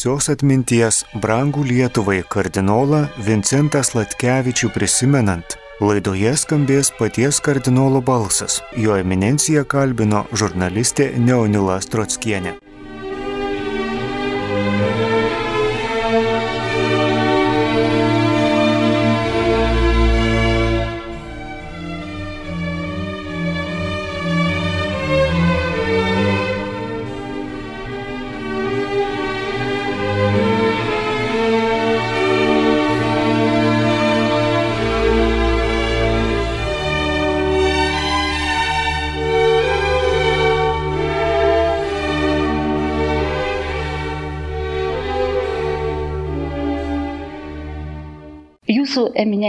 Šviesios atminties brangų Lietuvai kardinolą Vincentą Slatkevičių prisimenant. Laidoje skambės paties kardinolo balsas. Jo eminenciją kalbino žurnalistė Neonila Strotskienė.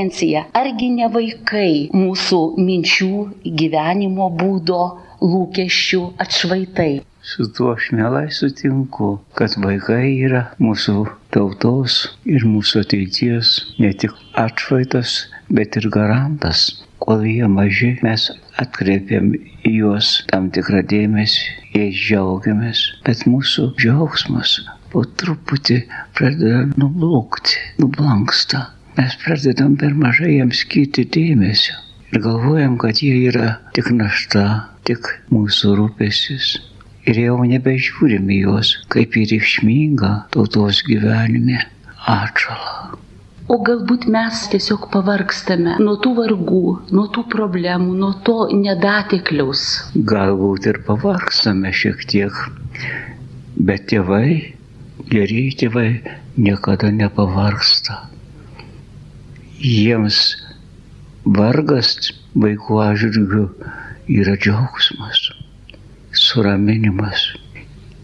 Jūsų eminencija, argi ne vaikai mūsų minčių, gyvenimo būdo, lūkesčių atšvaitai? Su tuo aš mielai sutinku, kad vaikai yra mūsų tautos ir mūsų ateities ne tik atšvaitas, bet ir garantas. Kol jie maži, mes atkreipiam į juos tam tikrą dėmesį, jais džiaugiamės, bet mūsų džiaugsmas po truputį pradeda nublūkti, nublanksta mes pradedam per mažai jiems skirti dėmesio ir galvojam, kad jie yra tik našta, tik mūsų rūpesis. Ir jau nebežiūrim į juos kaip į reikšmingą tautos gyvenime atšalą. O galbūt mes tiesiog pavargstame nuo tų vargų, nuo tų problemų, nuo to nedatikliaus. Galbūt ir pavargstame šiek tiek, bet tėvai, geri tėvai niekada nepavargsta jiems vargas vaikų atžvilgių yra džiaugsmas, suraminimas,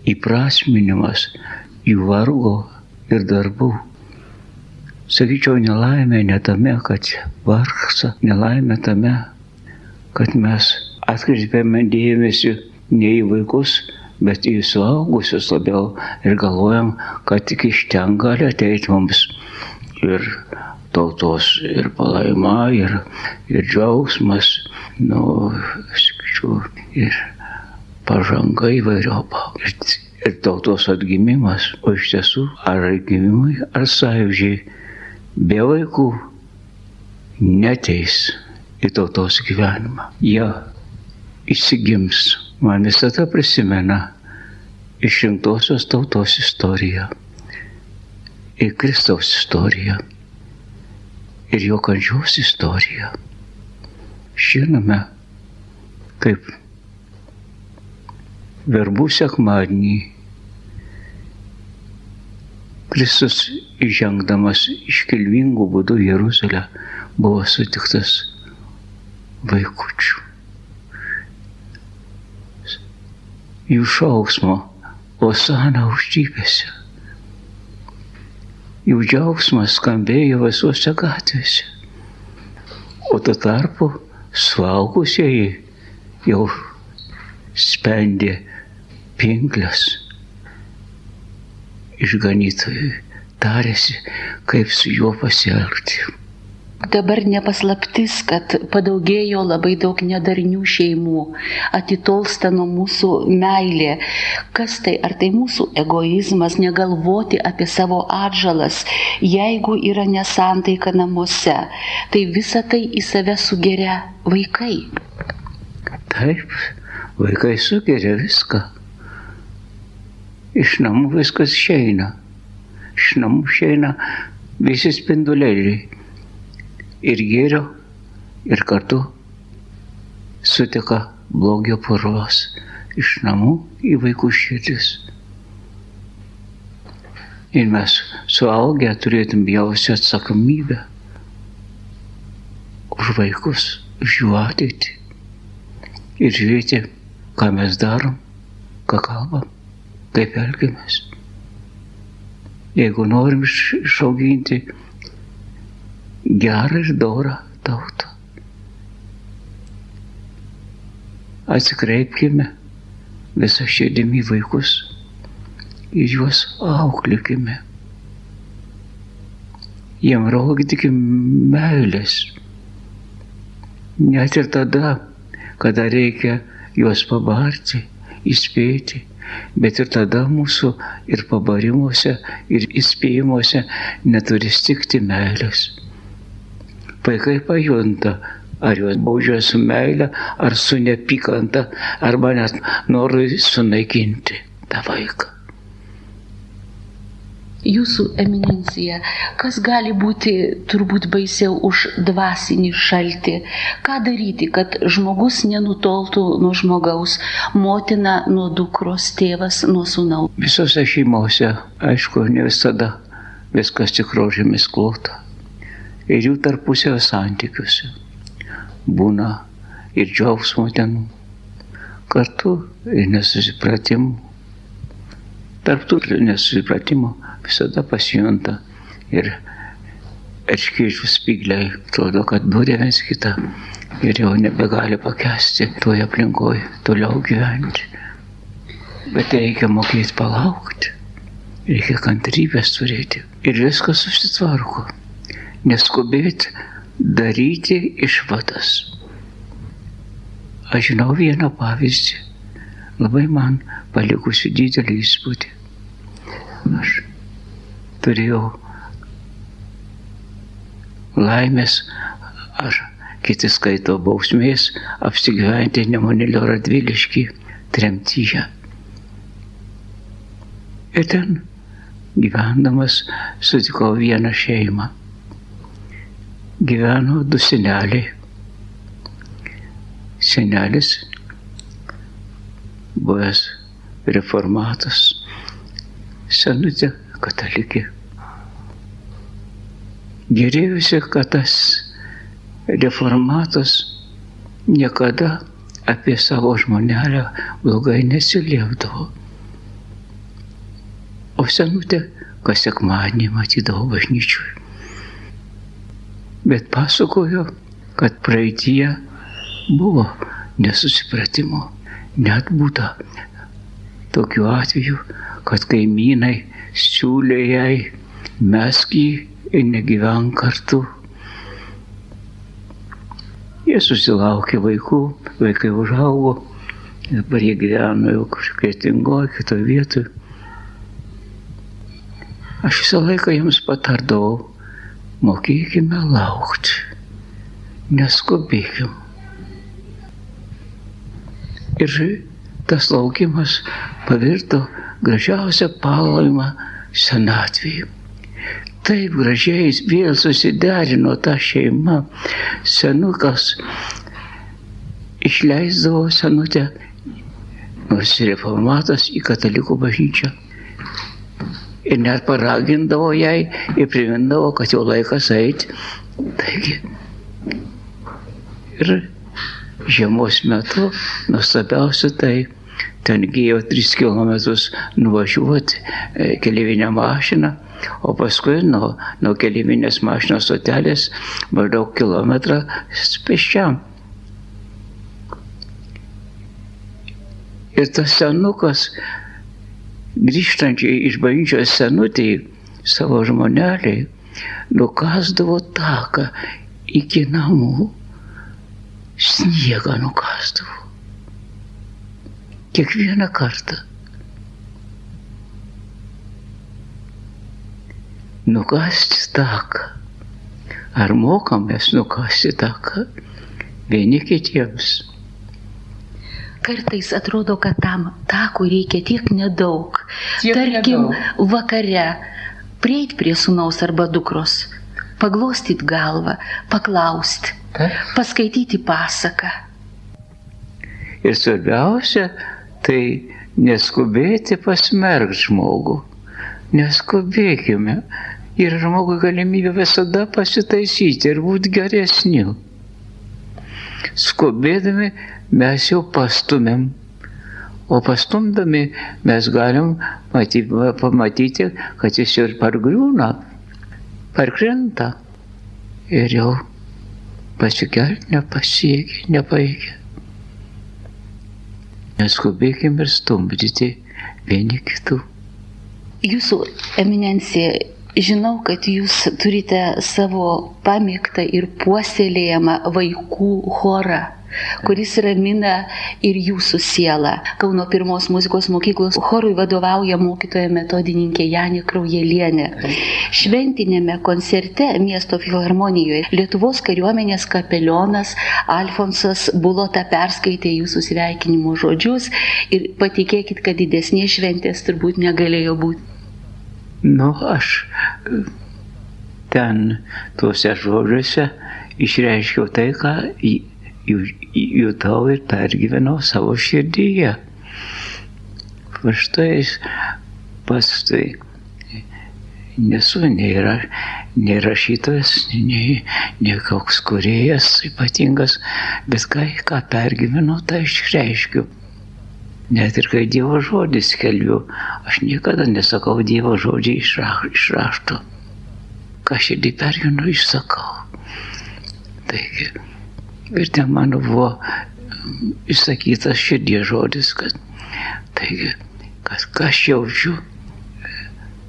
įprasminimas jų vargo ir darbų. Sakyčiau, nelaimė ne tame, kad vargsta, nelaimė tame, kad mes atkreipiame dėmesį ne į vaikus, bet į suaugusius labiau ir galvojam, kad tik iš ten gali ateiti mums ir tautos ir palaima, ir, ir džiaugsmas, nu, sakyčiau, ir pažanga įvairiopa. Ir, ir tautos atgimimas, o iš tiesų ar atgimimai, ar sąjūdžiai be vaikų neteis į tautos gyvenimą. Jie įsigims. Man visada prisimena išrinktosios tautos istoriją ir Kristaus istoriją ir jo kančios istoriją. Žinome, kaip verbų sekmadienį Kristus įžengdamas iškilmingų būdų Jeruzalę buvo sutiktas vaikučių. Jų šauksmo, Osana uždypėse jų džiaugsmas skambėjo visuose gatvėse. O tuo tarpu suaugusieji jau spendė pinklės. Išganytojai tarėsi, kaip su juo pasielgti. Dabar nepaslaptis, kad padaugėjo labai daug nedarnių šeimų, atitolsta nuo mūsų meilė. Kas tai? Ar tai mūsų egoizmas, negalvoti apie savo atžalas, jeigu yra nesantaika namuose, tai visa tai į save sugeria vaikai. Taip, vaikai sugeria viską. Iš namų viskas išeina. Iš namų išeina visi spinduliai ir gėrio, ir kartu sutika blogio purvas iš namų į vaikų širdis. Ir mes suaugę turėtum jausti atsakomybę už vaikus, už jų ateitį. Ir žiūrėti, ką mes darom, ką kalbam, kaip elgiamės. Jeigu norim išauginti gerą ir dorą tautą. Atsikreipkime visą širdimi vaikus ir juos auklikime. Jiem rodykime meilės. Net ir tada, kada reikia juos pabarti, įspėti, Bet ir tada mūsų ir pabarimuose, ir įspėjimuose neturi stikti meilės. Vaikai pajunta, ar juos baudžia su meile, ar su nepykanta, arba net noru sunaikinti tą vaiką jūsų eminencija, kas gali būti turbūt baisiau už dvasinį šaltį? Ką daryti, kad žmogus nenutoltų nuo žmogaus, motina nuo dukros, tėvas nuo sūnaus? Visose šeimose, aišku, ne visada viskas tik rožėmis klota. Ir jų tarpusio santykiuose būna ir džiaugsmo ten, kartu ir nesusipratimų. Tarptų nesusipratimų visada pasijunta ir erškėčių spigliai, atrodo, kad būrė viens kitą ir jau nebegali pakesti toje aplinkoje toliau gyventi. Bet reikia mokėti palaukti, reikia kantrybės turėti ir viskas susitvarko. Neskubėti daryti išvadas. Aš žinau vieną pavyzdį, labai man palikusi didelį įspūdį. Aš turėjau laimės ar kiti skaito bausmės apsigyventi Nemonėlio Radviliškį tremtyje. Ir ten gyvendamas sutikau vieną šeimą. Gyveno du seneliai. Senelis, buvęs reformatas, senutė katalikė Gerėjusi, kad tas reformatas niekada apie savo žmonelę blogai nesiliepdavo. O senutė, kas sekmadienį matydavo bažnyčiui. Bet pasakojo, kad praeitie buvo nesusipratimo. Net būta tokių atvejų, kad kaimynai siūlė jai mesk jį ir negyvenk kartu. Jie susilaukė vaikų, vaikai užaugo, dabar jie gyveno jau kažkokia tingoje, kitoje vietoje. Aš visą laiką jums patardavau, mokėkime laukti, neskubėkim. Ir tas laukimas pavirto gražiausią palaimą senatvėje taip gražiai vėl susiderino ta šeima. Senukas išleisdavo senutę, nors reformatas į katalikų bažnyčią. Ir net paragindavo jai ir primindavo, kad jau laikas eiti. Taigi. Ir žiemos metu nuostabiausia tai ten gyjo 3 km nuvažiuoti e, keliavinę mašiną O paskui nuo, nuo keliminės mašinos stotelės maždaug kilometrą pėsčiam. Ir tas senukas, grįžtančiai iš bažnyčios senutį savo žmoneliai, nukasdavo taką iki namų, sniegą nukasdavo. Kiekvieną kartą. nukasti taką. Ar mokamės nukasti taką vieni kitiems? Kartais atrodo, kad tam takui reikia tiek nedaug. Tiek Tarkim, nedaug. vakare prieit prie sunaus arba dukros, paglostyti galvą, paklausti, paskaityti pasaką. Ir svarbiausia, tai neskubėti pasmerkti žmogų. Neskubėkime, yra žmogui galimybė visada pasitaisyti ir būti geresniu. Skubėdami mes jau pastumėm, o pastumdami mes galim matyti, pamatyti, kad jis ir pargriūna, parkrenta ir jau pasikelti nepasiekia, nepaikia. Neskubėkime ir stumdyti vieni kitų. Jūsų eminencija Žinau, kad jūs turite savo pamėgtą ir puoselėjamą vaikų chorą. Kuris ramina ir jūsų sielą. Kauno pirmos muzikos mokyklos chorui vadovauja mokytoja metodininkė Janė Kraujelienė. Šventinėme koncerte miesto filharmonijoje Lietuvos kariuomenės kapelionas Alfonsas Bulota perskaitė jūsų sveikinimo žodžius ir patikėkit, kad didesnės šventės turbūt negalėjo būti. Nu, aš ten tuose žodžiuose išreiškiau tai, ką jutau ir pergyvenau savo širdyje. Štai pas tai nesu nei, nei rašytojas, nei, nei koks kuriejas ypatingas, bet ką, ką pergyvenau, tai išreiškiu. Net ir kai Dievo žodis skelbiu, aš niekada nesakau Dievo ra, iš rašto. Ką širdį pergyvenu, išsakau. Taigi, ir ten mano buvo išsakytas širdie žodis, kad taigi, kas, kas jaučiu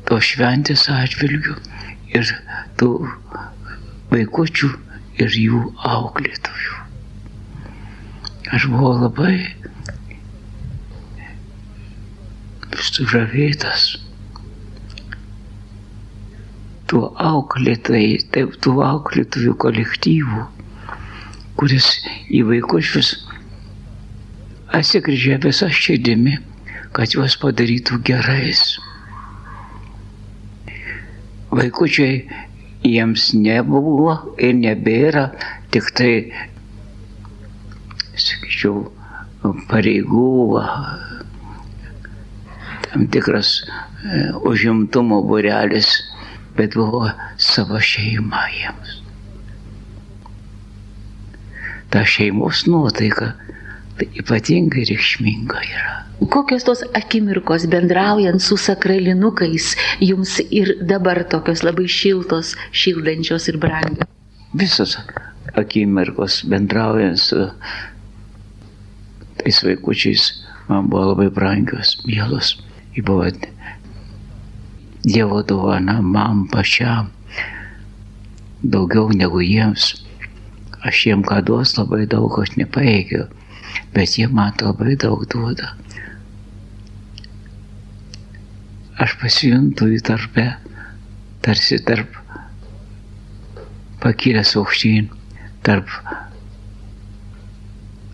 to šventės atžvilgių ir tų vaikučių ir jų auklėtojų. Aš buvau labai sužavėtas tuo auklėtai, taip tų auklėtojų kolektyvų, kuris į vaikučius atsigrįžė visą širdimi, kad juos padarytų gerais. Vaikučiai jiems nebuvo ir nebėra tik tai, sakyčiau, pareigų, tam tikras e, užimtumo burelis bet buvo savo šeima jiems. Ta šeimos nuotaika tai ypatingai reikšminga yra. Kokios tos akimirkos bendraujant su sakralinukais jums ir dabar tokios labai šiltos, šildančios ir brangios? Visos akimirkos bendraujant su tais vaikučiais man buvo labai brangios, mielos. Jį buvo Dievo dovana man pačiam daugiau negu jiems. Aš jiem ką duos labai daug, aš nepaėgiu, bet jie man labai daug duoda. Aš pasijuntu į tarpę, tarsi tarp pakilęs aukštyn, tarp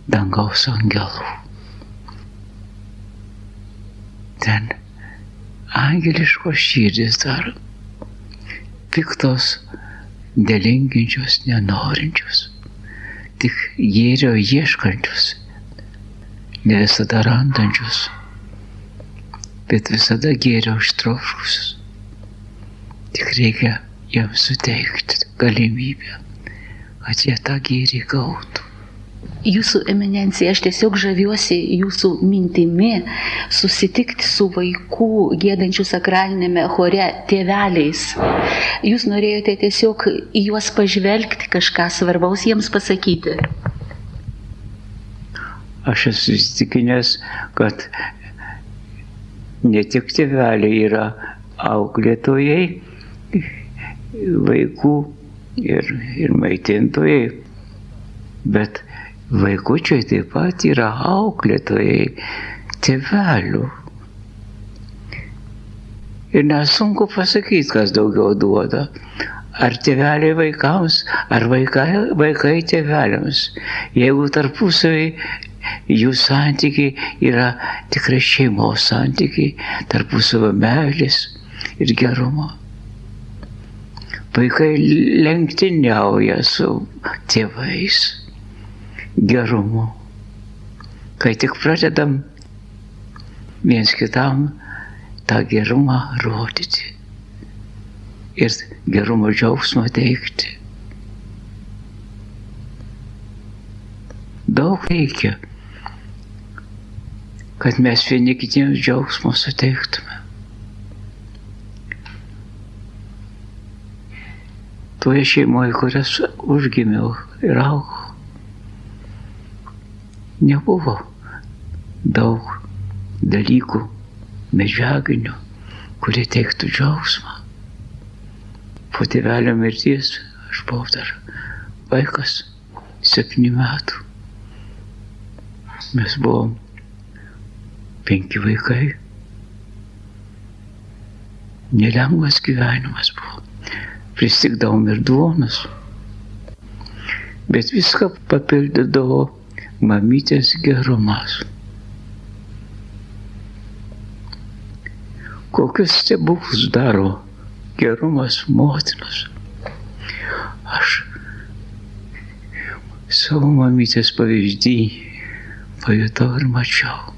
dangaus angelų. Ten angeliškos širdis dar piktos, nelinkinčios, nenorinčios, tik gėrio ieškančios, ne visada randančios, bet visada gėrio užtroškusios. Tik reikia jiems suteikti galimybę, kad jie tą gėrį gautų. Jūsų eminencija, aš tiesiog žaviuosi jūsų mintimi susitikti su vaikų gėdančių sakralinėme chore tėveliais. Jūs norėjote tiesiog į juos pažvelgti, kažką svarbaus jiems pasakyti. Aš esu įsitikinęs, kad ne tik tėveliai yra auklėtojai, vaikų ir, ir maitintojai, bet Vaikučiai taip pat yra auklėtojai tėvelių. Ir nesunku pasakyti, kas daugiau duoda. Ar tėveliai vaikams, ar vaikai, vaikai tėveliams. Jeigu tarpusavai jų santykiai yra tikrai šeimos santykiai, tarpusavio meilės ir gerumo. Vaikai lenktyniauja su tėvais gerumu. Kai tik pradedam viens kitam tą gerumą rodyti ir gerumo džiaugsmą teikti. Daug reikia, kad mes vieni kitiems džiaugsmo suteiktume. Toje šeimoje, kurias užgimiau ir augau, nebuvo daug dalykų medžiaginių, kurie teiktų džiaugsmą. Po tėvelio mirties aš buvau dar vaikas, septynių metų. Mes buvom penki vaikai. Nelengvas gyvenimas buvo. Pristikdavom ir duonas. Bet viską papildydavo mamytės gerumas. Kokius stebuklus daro gerumas motinos. Aš savo mamytės pavyzdį pajutau ir mačiau.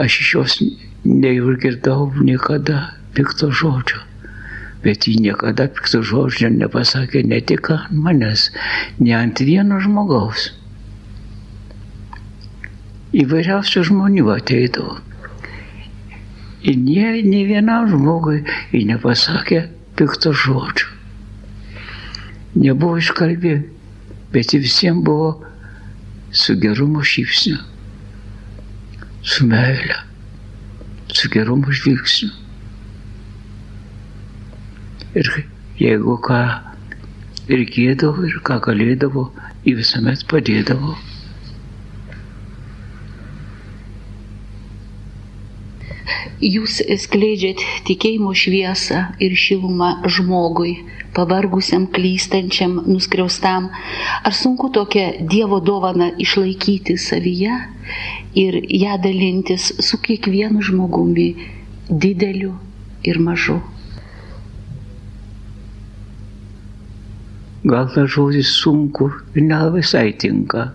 Aš iš jos neišgirdau niekada pikto žodžio. Bet ji niekada pikto žodžio nepasakė ne tik ant manęs, ne ant vieno žmogaus. Įvairiausių žmonių ateidavo. Ir ne, ne vienam žmogui ji nepasakė pikto žodžio. Nebuvo iškalbė, bet visiems buvo su gerumo šypsniu su meile, su gerumo žvilgsniu. Ir jeigu ką reikėdavo ir ką galėdavo, į visuomet padėdavo. Jūs skleidžiat tikėjimo šviesą ir šilumą žmogui, pavargusiam, klystančiam, nuskriaustam. Ar sunku tokią Dievo dovaną išlaikyti savyje ir ją dalintis su kiekvienu žmogumi, dideliu ir mažu? Gal tas žodis sunku ir nelabai visai tinka.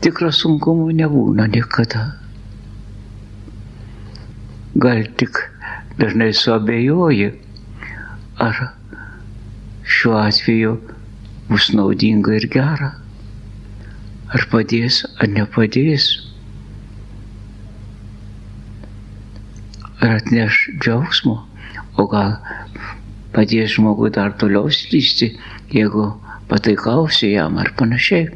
Tikro sunkumo nebūna niekada. Gal tik dažnai suabejoji, ar šiuo atveju bus naudinga ir gera, ar padės ar nepadės, ar atneš džiaugsmo, o gal padės žmogui dar toliau slysti, jeigu pataikausi jam ar panašiai.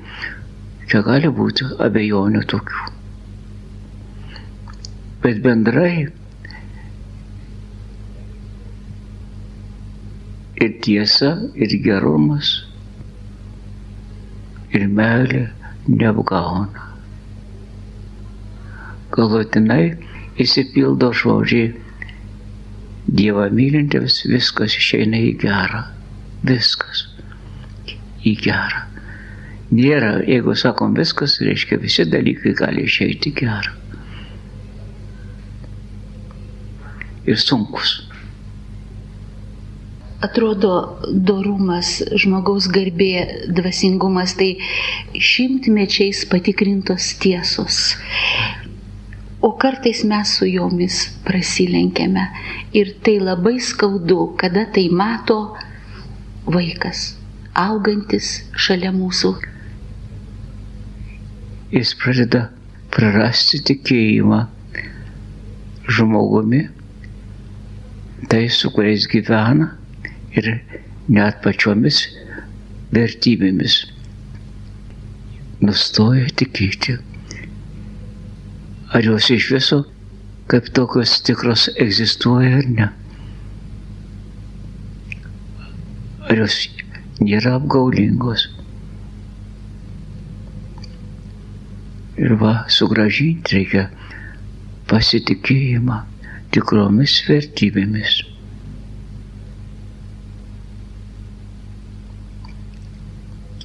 Čia gali būti abejonių tokių. Bet bendrai ir tiesa, ir gerumas, ir meilė neapgauna. Galutinai įsipildo žodžiai Dievą mylintiems viskas išeina į gerą. Viskas į gerą. Nėra, jeigu sakom viskas, reiškia visi dalykai gali išeiti gerą. Ir sunkus atrodo dorumas, žmogaus garbė, dvasingumas tai šimtmečiais patikrintos tiesos. O kartais mes su jomis prasilenkiame ir tai labai skaudu, kada tai mato vaikas, augantis šalia mūsų. Jis pradeda prarasti tikėjimą žmogumi, tai su kuriais gyvena ir net pačiomis vertybėmis nustoja tikėti. Ar jos iš viso kaip tokios tikros egzistuoja ar ne? Ar jos nėra apgaulingos? Ir va, sugražinti reikia pasitikėjimą tikromis vertybėmis.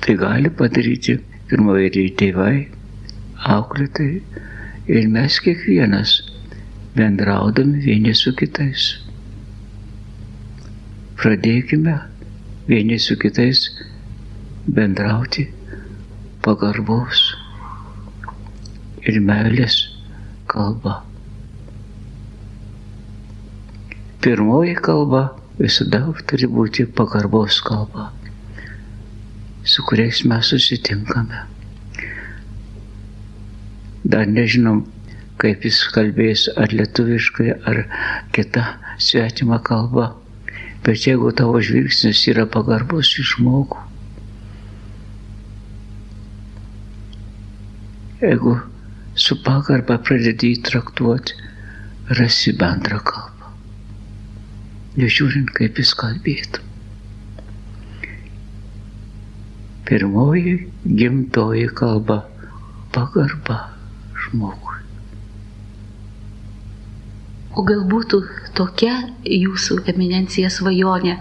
Tai gali padaryti pirmoji tėvai, auklėtai ir mes kiekvienas bendraudami vieni su kitais. Pradėkime vieni su kitais bendrauti pagarbos ir meilės kalba. Pirmoji kalba visada turi būti pagarbos kalba su kuriais mes susitinkame. Dar nežinom, kaip jis kalbės, ar lietuviškai, ar kita svetima kalba. Bet jeigu tavo žvilgsnis yra pagarbus į žmogų, jeigu su pagarba pradedi įtraktuoti, rasi bendrą kalbą. Nežiūrint, kaip jis kalbėtų. Pirmoji gimtoji kalba - pagarba žmogui. O gal būtų tokia jūsų eminencija svajonė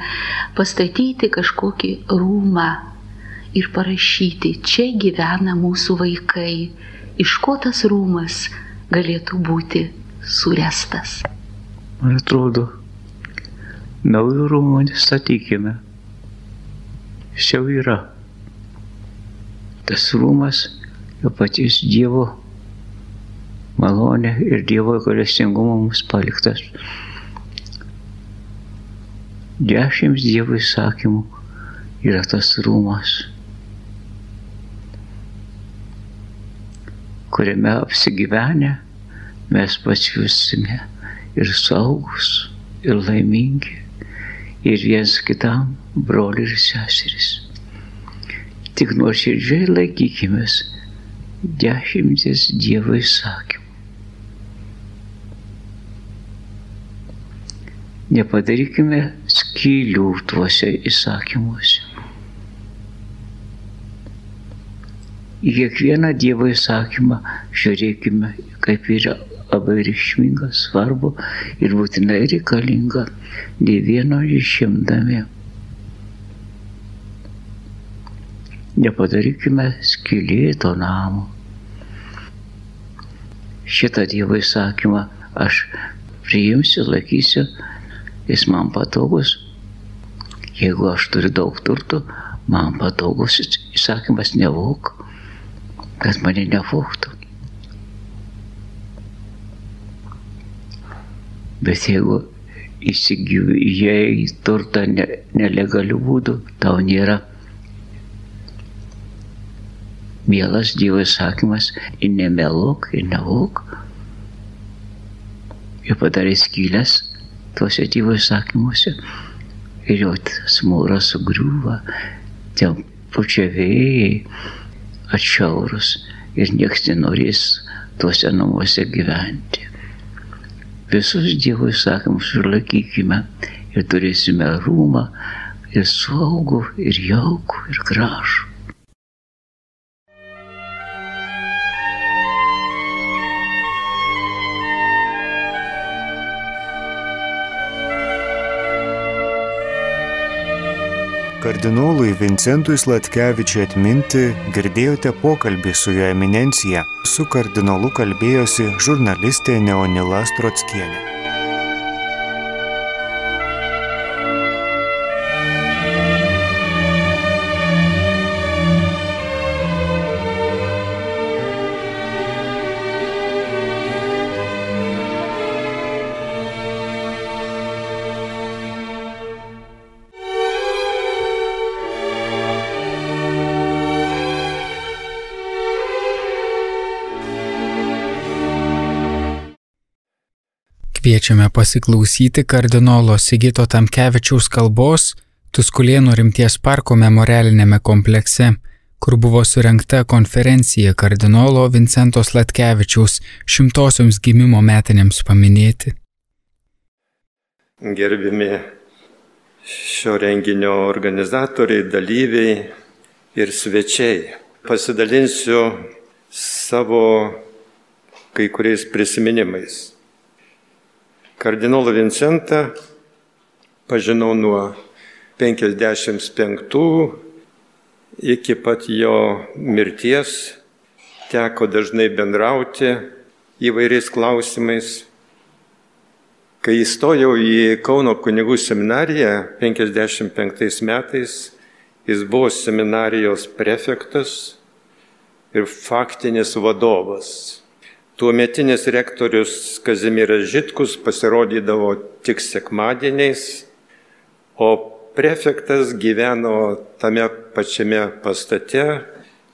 pastatyti kažkokį rūmą ir parašyti, čia gyvena mūsų vaikai, iš ko tas rūmas galėtų būti surestas. Man atrodo, naujų rūmų nestatykime. Jis jau yra. Tas rūmas jo paties Dievo malonė ir Dievo galestingumo mums paliktas. Dešimt Dievo įsakymų yra tas rūmas, kuriame apsigyvenę mes pasijusime ir saugus, ir laimingi, ir viens kitam broliai ir seserys. Tik nuoširdžiai laikykimės dešimties Dievo įsakymų. Nepadarykime skylių tuose įsakymuose. Į kiekvieną Dievo įsakymą žiūrėkime, kaip yra labai reikšminga, svarbu ir būtinai reikalinga, nei vieno išimdami. Nepadarykime skilėto namo. Šitą Dievo įsakymą aš priimsiu, laikysiu jis man patogus. Jeigu aš turiu daug turtų, man patogus įsakymas nevok, kad mane nevoktų. Bet jeigu įsigijai turtą ne, nelegalių būdų, tau nėra mielas Dievo įsakymas ir nemelok, ir nevok. Ir padarė skylės tuose Dievo įsakymuose. Ir jau tas mūras sugriūva, ten pučia vėjai atšiaurus ir nieks nenorės tuose namuose gyventi. Visus Dievo įsakymus išlaikykime ir turėsime rūmą ir saugų, ir jaukų, ir gražų. Kardinolui Vincentui Slatkevičiui atminti girdėjote pokalbį su jo eminencija. Su kardinolu kalbėjosi žurnalistė Neonila Strotskienė. Kviečiame pasiklausyti kardinolo Sigito Tamkevičiaus kalbos Tuskulėnų rimties parko memorialinėme komplekse, kur buvo surinkta konferencija kardinolo Vincento Slatkevičiaus šimtosioms gimimo metinėms paminėti. Gerbimi šio renginio organizatoriai, dalyviai ir svečiai. Pasidalinsiu savo kai kuriais prisiminimais. Kardinolą Vincentą pažinau nuo 55 iki pat jo mirties, teko dažnai bendrauti įvairiais klausimais. Kai įstojau į Kauno kunigų seminariją 55 metais, jis buvo seminarijos prefektas ir faktinis vadovas. Tuometinis rektorius Kazimieras Žitkus pasirodydavo tik sekmadieniais, o prefektas gyveno tame pačiame pastate,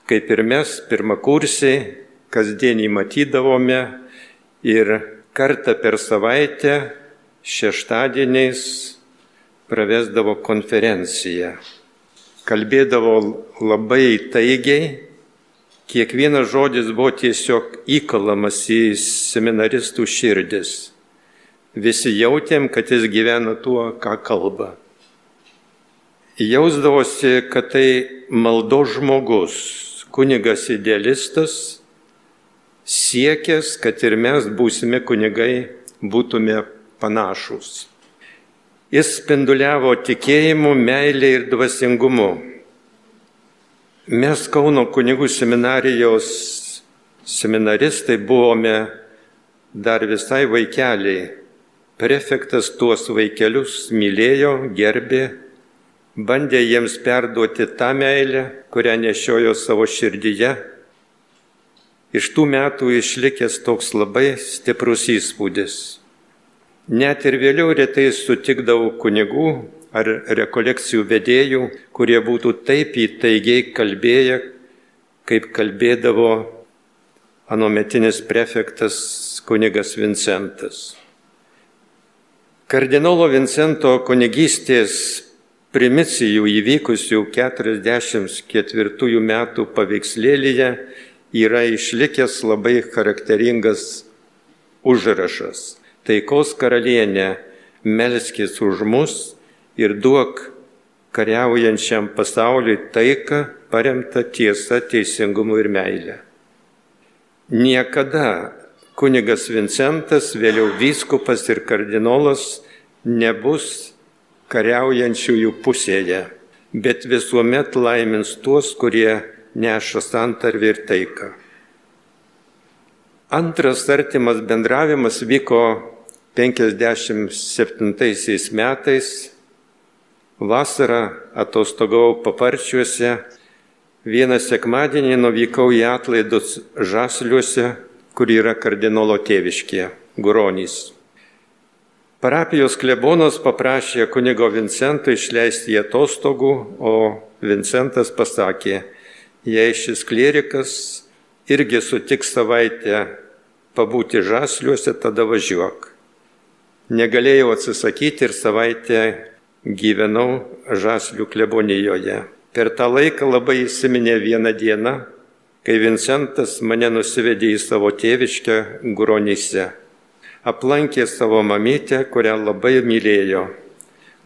kaip ir mes, pirmakursiai, kasdienį matydavome ir kartą per savaitę šeštadieniais pravesdavo konferenciją. Kalbėdavo labai taigiai, kiekvienas žodis buvo tiesiog įkalamas į seminaristų širdis. Visi jautėm, kad jis gyvena tuo, ką kalba. jausdavosi, kad tai maldo žmogus, kunigas idealistas, siekęs, kad ir mes būsime kunigai, būtume panašus. Jis spinduliavo tikėjimu, meilė ir dvasingumu. Mes Kauno kunigų seminarijos seminaristai buvome dar visai vaikeliai. Prefektas tuos vaikelius mylėjo, gerbė, bandė jiems perduoti tą meilę, kurią nešiojo savo širdyje. Iš tų metų išlikęs toks labai stiprus įspūdis. Net ir vėliau retai sutikdavau kunigų ar rekolekcijų vedėjų, kurie būtų taip įtaigiai kalbėję, kaip kalbėdavo anometinis prefektas kunigas Vincentas. Kardinolo Vincento kunigystės primicijų įvykusių 44 metų paveikslėlyje yra išlikęs labai charakteringas užrašas. Taikos karalienė, melskis už mus ir duok kariaujančiam pasauliui taiką paremtą tiesa, teisingumu ir meilė. Niekada kunigas Vincentas, vėliau vyskupas ir kardinolas nebus kariaujančiųjų pusėje, bet visuomet laimins tuos, kurie neša santarvį ir taiką. Antras artimas bendravimas vyko 57 metais. Vasarą atostogavau paparčiuose, vieną sekmadienį nuvykau į atlaidus Žasliuose, kur yra kardinolo tėviškė, Guronys. Parapijos klebonas paprašė kunigo Vincento išleisti į atostogų, o Vincentas pasakė, jei šis klierikas irgi sutiks savaitę pabūti žasliuose, tada važiuok. Negalėjau atsisakyti ir savaitę gyvenau žaslių klebonijoje. Per tą laiką labai įsiminė vieną dieną, kai Vincentas mane nusivedė į savo tėviškę Guronyse aplankė savo mamytę, kurią labai mylėjo.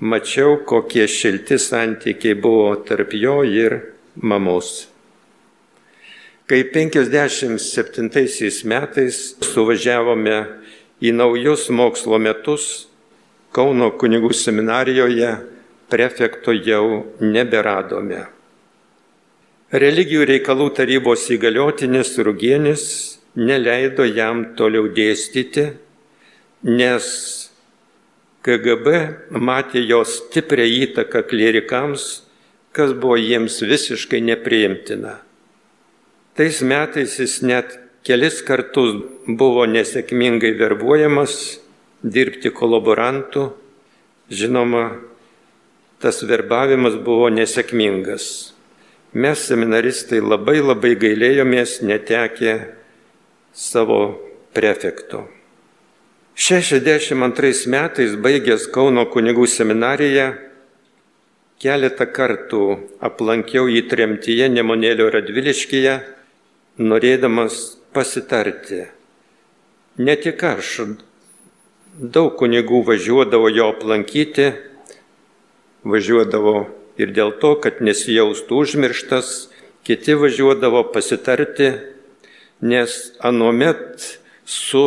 Mačiau, kokie šilti santykiai buvo tarp jo ir mamos. Kai 57 metais suvažiavome į naujus mokslo metus, Kauno kunigų seminarijoje prefekto jau neberadome. Religijų reikalų tarybos įgaliotinis Rugienis neleido jam toliau dėstyti nes KGB matė jos stiprią įtaką klierikams, kas buvo jiems visiškai nepriimtina. Tais metais jis net kelis kartus buvo nesėkmingai verbuojamas dirbti kolaborantų. Žinoma, tas verbavimas buvo nesėkmingas. Mes seminaristai labai labai gailėjomės netekę savo prefekto. 62 metais baigęs Kauno kunigų seminariją keletą kartų aplankiau jį tremtyje Nemonėlio Radviliškyje, norėdamas pasitarti. Ne tik aš, daug kunigų važiuodavo jo aplankyti, važiuodavo ir dėl to, kad nesijaustų užmirštas, kiti važiuodavo pasitarti, nes anuomet su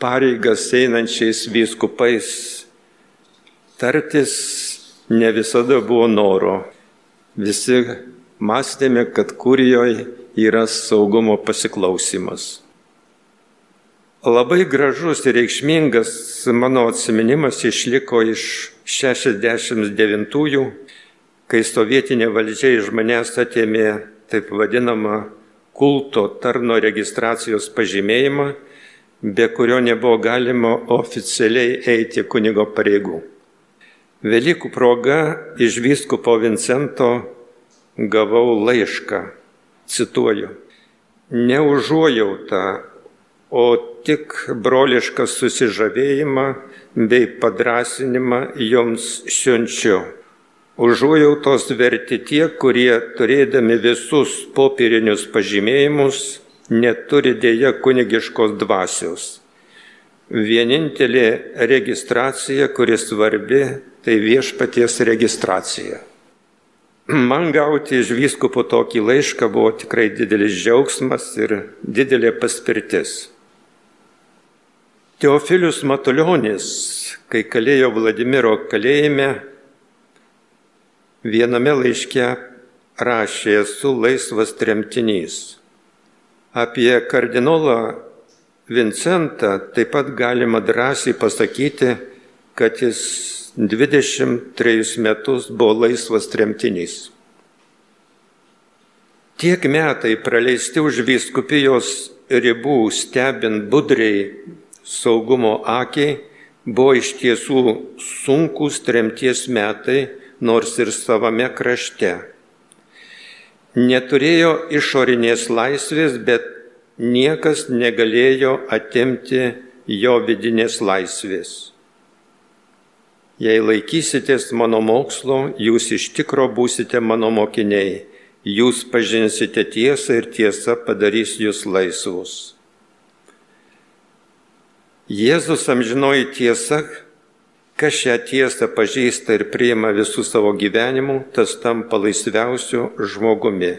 pareigas einančiais vyskupais tartis ne visada buvo noro. Visi mąstėme, kad kurijoje yra saugumo pasiklausimas. Labai gražus ir reikšmingas mano atminimas išliko iš 69-ųjų, kai sovietinė valdžia iš manęs atėmė taip vadinamą kulto tarno registracijos pažymėjimą be kurio nebuvo galima oficialiai eiti kunigo pareigų. Velykų proga iš vyskupo Vincento gavau laišką, cituoju, neužuojautą, o tik brolišką susižavėjimą bei padrasinimą joms siunčiu. Užuojautos verti tie, kurie turėdami visus popierinius pažymėjimus neturi dėja kunigiškos dvasios. Vienintelė registracija, kuri svarbi, tai viešpaties registracija. Man gauti iš vyskupo tokį laišką buvo tikrai didelis džiaugsmas ir didelė paspirtis. Teofilius Matuljonis, kai kalėjo Vladimiro kalėjime, viename laiške rašė, esu laisvas tremtinys. Apie kardinolą Vincentą taip pat galima drąsiai pasakyti, kad jis 23 metus buvo laisvas tremtinys. Tiek metai praleisti už vyskupijos ribų stebint budriai saugumo akiai buvo iš tiesų sunkus tremties metai, nors ir savame krašte. Neturėjo išorinės laisvės, bet niekas negalėjo atimti jo vidinės laisvės. Jei laikysitės mano mokslo, jūs iš tikro būsite mano mokiniai, jūs pažinsite tiesą ir tiesa padarys jūs laisvus. Jėzus amžinoji tiesa, kas šią tiesą pažįsta ir priima visų savo gyvenimų, tas tampa laisviausiu žmogumi.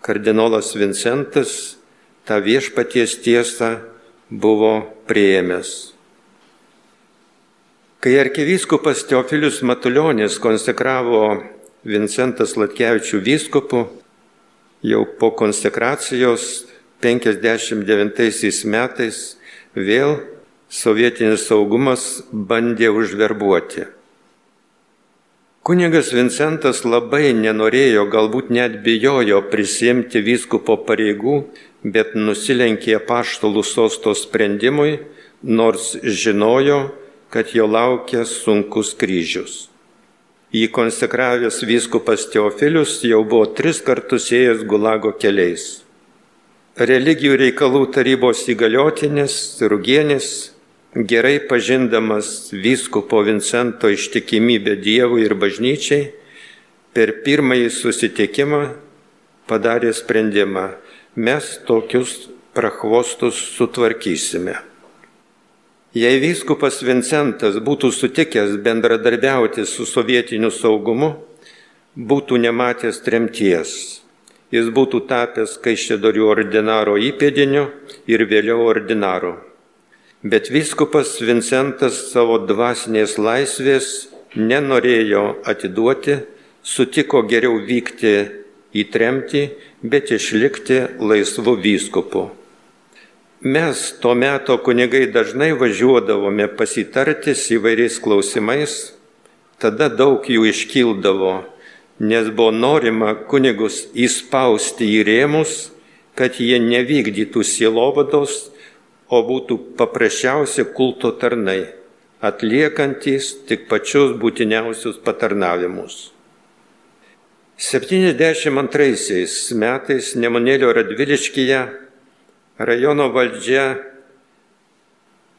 Kardinolas Vincentas tą viešpaties tiesą buvo prieėmęs. Kai arkivyskupas Teofilius Matuljonis konsekravo Vincentas Latkevičių vyskupu, jau po konsekracijos 59 metais vėl sovietinis saugumas bandė užverbuoti. Kunigas Vincentas labai nenorėjo, galbūt net bijojo prisimti vyskupo pareigų, bet nusilenkė paštalų sosto sprendimui, nors žinojo, kad jo laukia sunkus kryžius. Jį konsekravęs vyskupas Teofilius jau buvo tris kartus ėjęs Gulago keliais. Religijų reikalų tarybos įgaliotinis, rugienis, gerai pažindamas vyskupo Vincento ištikimybę Dievui ir bažnyčiai, per pirmąjį susitikimą padarė sprendimą, mes tokius prachvostus sutvarkysime. Jei vyskupas Vincentas būtų sutikęs bendradarbiauti su sovietiniu saugumu, būtų nematęs tremties. Jis būtų tapęs kaišėdorių ordinaro įpėdiniu ir vėliau ordinaru. Bet vyskupas Vincentas savo dvasinės laisvės nenorėjo atiduoti, sutiko geriau vykti į tremtį, bet išlikti laisvu vyskupu. Mes tuo metu kunigai dažnai važiuodavome pasitartis įvairiais klausimais, tada daug jų iškildavo, nes buvo norima kunigus įspausti į rėmus, kad jie nevykdytų sielovados, o būtų paprasčiausi kulto tarnai, atliekantis tik pačius būtiniausius patarnavimus. 72 metais Nemunėlio Radviliškyje rajono valdžia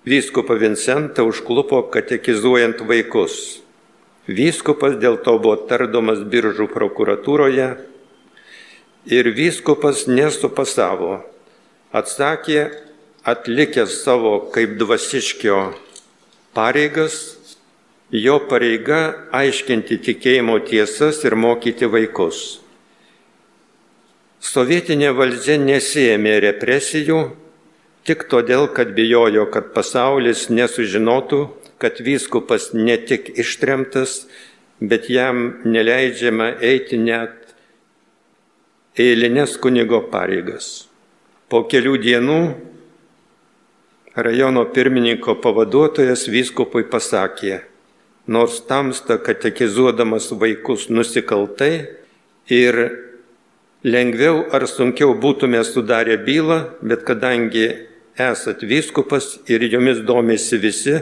vyskupą Vincentą užklupo katekizuojant vaikus. Vyskupas dėl to buvo tardomas biržų prokuratūroje ir vyskupas nesupasavo. Atsakė, atlikęs savo kaip dvasiškio pareigas, jo pareiga aiškinti tikėjimo tiesas ir mokyti vaikus. Sovietinė valdžia nesėmė represijų tik todėl, kad bijojo, kad pasaulis nesužinotų, kad vyskupas ne tik ištremtas, bet jam neleidžiama eiti net eilinės kunigo pareigas. Po kelių dienų rajono pirmininko pavaduotojas vyskupui pasakė, nors tamsta katekizuodamas vaikus nusikaltai ir lengviau ar sunkiau būtume sudarę bylą, bet kadangi esat vyskupas ir jomis domisi visi,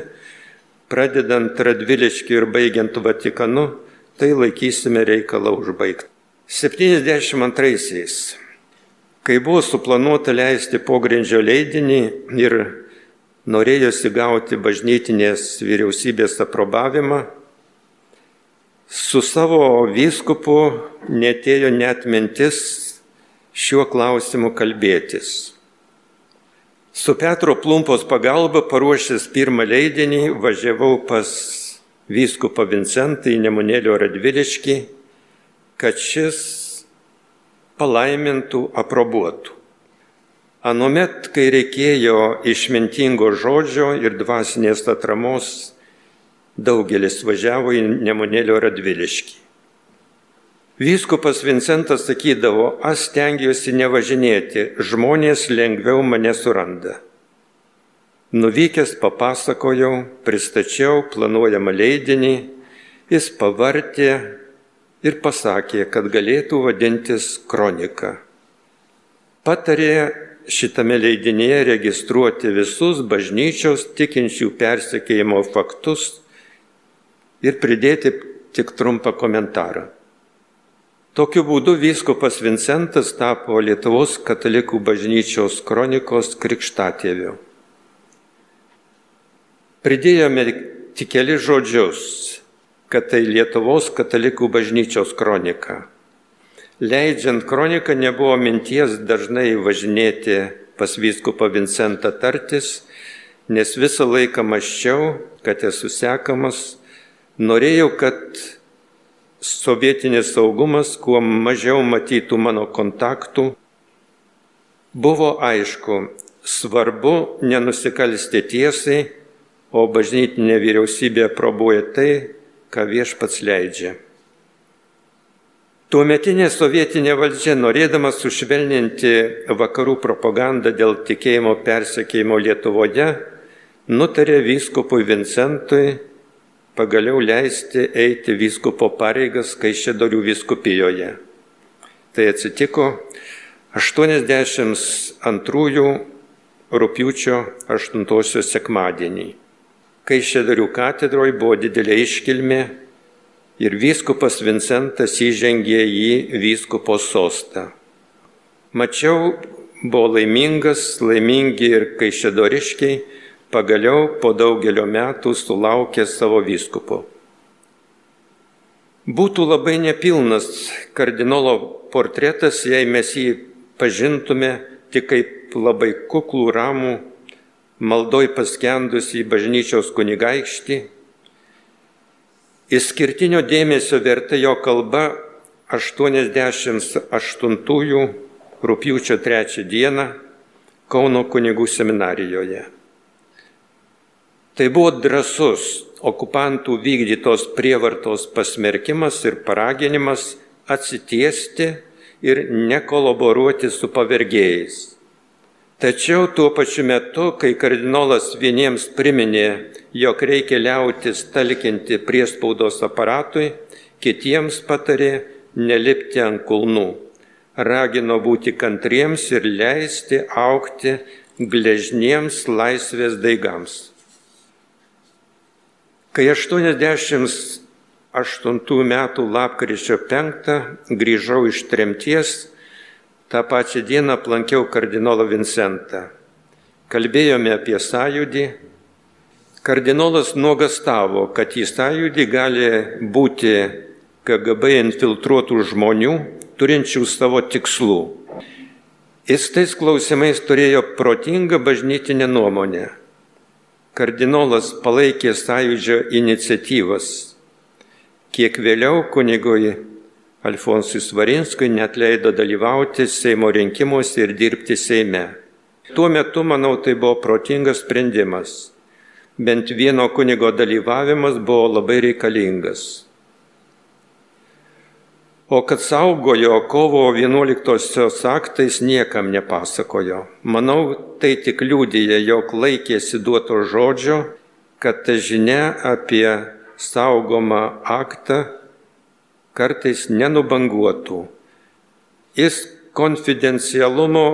pradedant Radviliškiu ir baigiant Vatikanu, tai laikysime reikalą užbaigti. 72-aisiais, kai buvo suplanuota leisti pogrindžio leidinį ir norėjosi gauti bažnytinės vyriausybės aprobavimą, Su savo vyskupu netėjo net mintis šiuo klausimu kalbėtis. Su Petro Plumpos pagalba paruošęs pirmą leidinį važiavau pas vyskupą Vincentą į Nemunėlio Radviliškį kad šis palaimintų, aprobuotų. Anuomet, kai reikėjo išmintingo žodžio ir dvasinės atramos, daugelis važiavo į Nemunėlio Radviliškį. Vyskupas Vincentas sakydavo, aš stengiuosi nevažinėti, žmonės lengviau mane suranda. Nuvykęs papasakojau, pristačiau planuojamą leidinį, jis pavartė ir pasakė, kad galėtų vadintis kronika. Patarė šitame leidinėje registruoti visus bažnyčios tikinčių persekėjimo faktus ir pridėti tik trumpą komentarą. Tokiu būdu vyskupas Vincentas tapo Lietuvos katalikų bažnyčios kronikos krikštatėviu. Pridėjome tik keli žodžius, kad tai Lietuvos katalikų bažnyčios kronika. Leidžiant kroniką nebuvo minties dažnai važinėti pas vyskupą Vincentą tartis, nes visą laiką maščiau, kad esu sekamas, norėjau, kad sovietinis saugumas kuo mažiau matytų mano kontaktų. Buvo aišku, svarbu nenusikalsti tiesai, o bažnytinė vyriausybė probuoja tai, ką viešpats leidžia. Tuometinė sovietinė valdžia, norėdama sušvelninti vakarų propagandą dėl tikėjimo persekėjimo Lietuvoje, nutarė vyskupui Vincentui pagaliau leisti eiti vyskupo pareigas Kaišėdorių vyskupijoje. Tai atsitiko 82 rūpiučio 8 sekmadienį. Kaišėdorių katedroje buvo didelė iškilmė ir vyskupas Vincentas įžengė į vyskupo sostą. Mačiau, buvo laimingas, laimingi ir kaišėdoriškiai, pagaliau po daugelio metų sulaukė savo vyskupo. Būtų labai nepilnas kardinolo portretas, jei mes jį pažintume tik kaip labai kuklų ramų, maldoj paskendusi bažnyčios kunigaikštį, Išskirtinio dėmesio verta jo kalba 88 rūpjūčio 3 dieną Kauno kunigų seminarijoje. Tai buvo drasus okupantų vykdytos prievartos pasmerkimas ir paraginimas atsitiesti ir nekolaboruoti su pavergėjais. Tačiau tuo pačiu metu, kai kardinolas vieniems priminė, jog reikia liautis talkinti priespaudos aparatui, kitiems patarė nelipti ant kulnų. Ragino būti kantriems ir leisti aukti gležniems laisvės daigams. Kai 88 metų lapkričio 5 grįžau iš tremties, tą pačią dieną aplankiau kardinolą Vincentą. Kalbėjome apie sąjūdį. Kardinolas nuogastavo, kad į sąjūdį gali būti KGB infiltruotų žmonių, turinčių savo tikslų. Jis tais klausimais turėjo protingą bažnytinę nuomonę. Kardinolas palaikė sąjūdžio iniciatyvas. Kiek vėliau kunigui Alfonsui Svarinskui net leido dalyvauti Seimo rinkimuose ir dirbti Seime. Tuo metu, manau, tai buvo protingas sprendimas. Bent vieno kunigo dalyvavimas buvo labai reikalingas. O kad saugojo kovo 11-osios aktais niekam nepasakojo. Manau, tai tik liūdėja, jog laikėsi duoto žodžio, kad ta žinia apie saugomą aktą kartais nenubanguotų. Jis konfidencialumo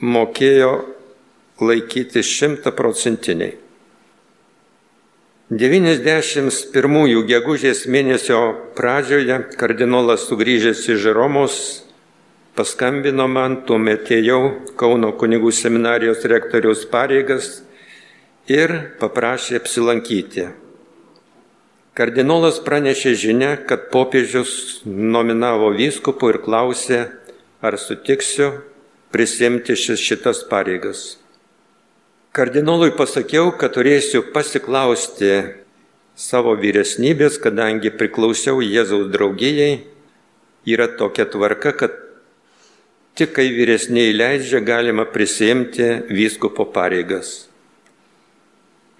mokėjo laikyti šimtaprocentiniai. 91 gegužės mėnesio pradžioje kardinolas sugrįžęs iš Romos paskambino man, tuomet ėjau Kauno kunigų seminarijos rektoriaus pareigas ir paprašė apsilankyti. Kardinolas pranešė žinę, kad popiežius nominavo vyskupu ir klausė, ar sutiksiu prisimti šitas pareigas. Kardinolui pasakiau, kad turėsiu pasiklausti savo vyresnybės, kadangi priklausiau Jėzaus draugijai, yra tokia tvarka, kad tik kai vyresniai leidžia, galima prisimti vyskupo pareigas.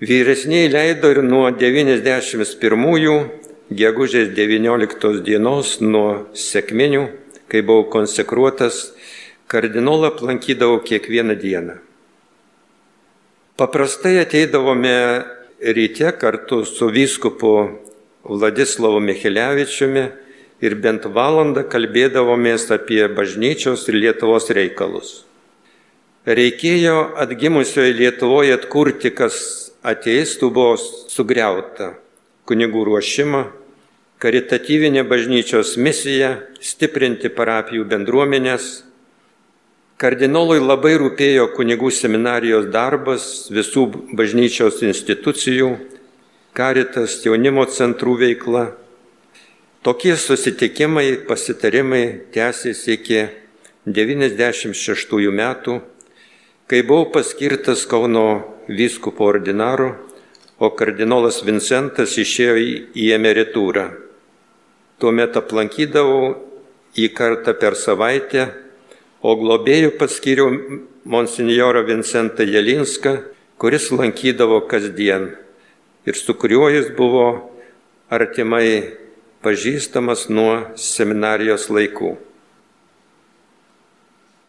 Vyresniai leido ir nuo 91-ųjų gegužės 19 dienos nuo sėkminių, kai buvau konsekruotas, kardinolą aplankydavau kiekvieną dieną. Paprastai ateidavome ryte kartu su vyskupu Vladislavu Michelevičiumi ir bent valandą kalbėdavomės apie bažnyčios ir Lietuvos reikalus. Reikėjo atgimusioje Lietuvoje atkurti, kas ateistų buvo sugriauta - kunigų ruošimą, karitatyvinė bažnyčios misija, stiprinti parapijų bendruomenės. Kardinolui labai rūpėjo kunigų seminarijos darbas, visų bažnyčios institucijų, karitas, jaunimo centrų veikla Tokie susitikimai, pasitarimai tęsėsi iki 96 metų, kai buvau paskirtas Kauno vyskupo ordinaru, o kardinolas Vincentas išėjo į emeritūrą. Tuomet aplankydavau į kartą per savaitę, o globėjų paskiriau monsinjorą Vincentą Jelinską, kuris lankydavo kasdien ir su kuriuo jis buvo artimai pažįstamas nuo seminarijos laikų.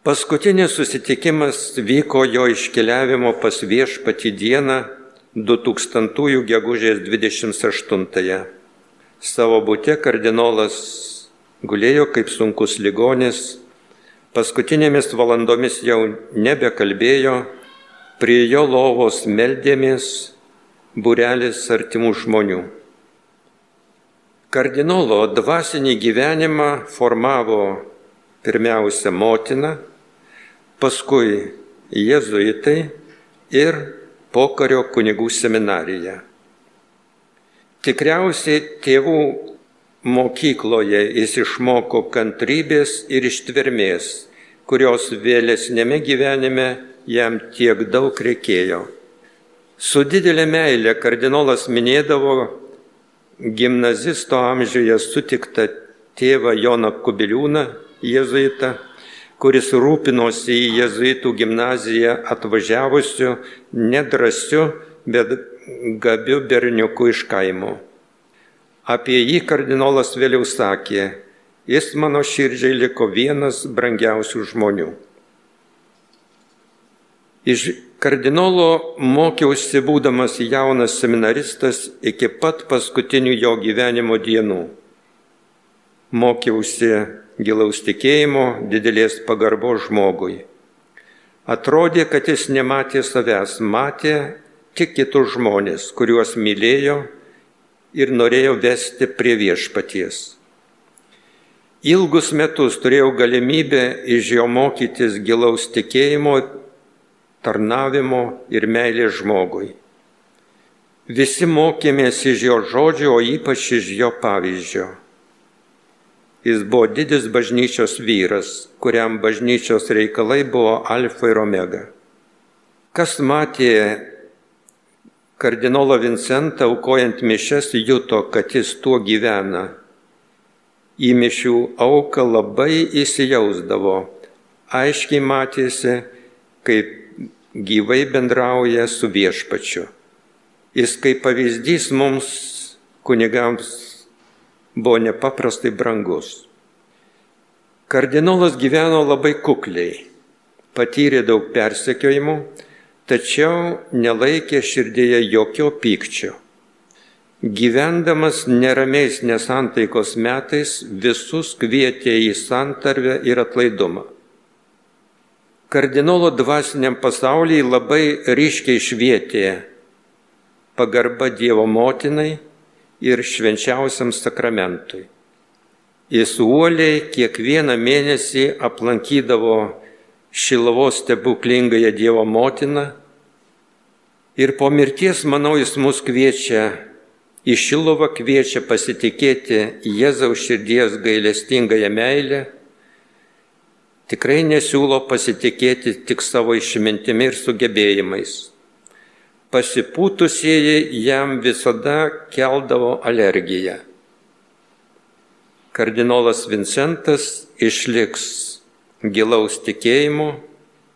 Paskutinis susitikimas vyko jo iškeliavimo pas viešpatį dieną 2000 gegužės 28-ąją. Savo būte kardinolas gulėjo kaip sunkus ligonis, paskutinėmis valandomis jau nebekalbėjo, prie jo lovos meldėmės burelis artimų žmonių. Kardinolo dvasinį gyvenimą formavo pirmiausia motina, paskui jėzuitai ir pokario kunigų seminarija. Tikriausiai tėvų mokykloje jis išmoko kantrybės ir ištvermės, kurios vėlesnėme gyvenime jam tiek daug reikėjo. Su didelė meilė kardinolas minėdavo gimnazisto amžiuje sutiktą tėvą Joną Kubiliūną, jėzuitą, kuris rūpinosi į jėzuitų gimnaziją atvažiavusiu nedrasiu, bet gabiu berniuku iš kaimo. Apie jį kardinolas vėliau sakė, jis mano širdžiai liko vienas brangiausių žmonių. Iš kardinolo mokiausi būdamas jaunas seminaristas iki pat paskutinių jo gyvenimo dienų. Mokiausi gilaus tikėjimo, didelės pagarbos žmogui. Atrodė, kad jis nematė savęs, matė tik kitus žmonės, kuriuos mylėjo ir norėjo vesti prie viešpaties. Ilgus metus turėjau galimybę iš jo mokytis gilaus tikėjimo tarnavimo ir meilės žmogui. Visi mokėmės iš jo žodžio, o ypač iš jo pavyzdžio. Jis buvo didis bažnyčios vyras, kuriam bažnyčios reikalai buvo alfa ir omega. Kas matė kardinolą Vincentą aukojant mišes, juto, kad jis tuo gyvena. Į mišių auką labai įsijausdavo. Aiškiai matėsi, kaip gyvai bendrauja su viešpačiu. Jis kaip pavyzdys mums kunigams buvo nepaprastai brangus. Kardinolas gyveno labai kukliai, patyrė daug persekiojimų, tačiau nelaikė širdėje jokio pykčio. Gyvendamas neramiais nesantaikos metais visus kvietė į santarvę ir atlaidumą kardinolo dvasiniam pasaulyje labai ryškiai švietė pagarba Dievo motinai ir švenčiausiam sakramentui. Jis uoliai kiekvieną mėnesį aplankydavo Šilavos stebuklingąją Dievo motiną ir po mirties, manau, jis mus kviečia į Šilovą, kviečia pasitikėti Jėzaus širdies gailestingąją meilę tikrai nesiūlo pasitikėti tik savo išmintimi ir sugebėjimais. Pasipūtusieji jam visada keldavo alergiją. kardinolas Vincentas išliks gilaus tikėjimo,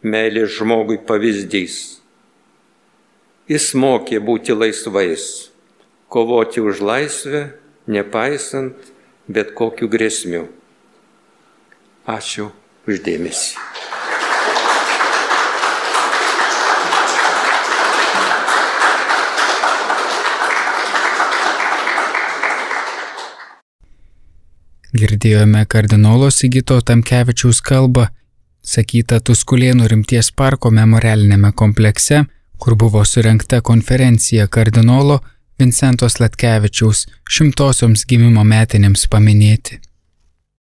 meilės žmogui pavyzdys. Jis mokė būti laisvais, kovoti už laisvę, nepaisant bet kokių grėsmių. Ačiū uždėmesi. Girdėjome kardinolo Sigito Tamkevičiaus kalbą, sakytą Tuskulėnų rimties parko memorialinėme komplekse, kur buvo surinkta konferencija kardinolo Vincentos Latkevičiaus šimtosioms gimimo metinėms paminėti.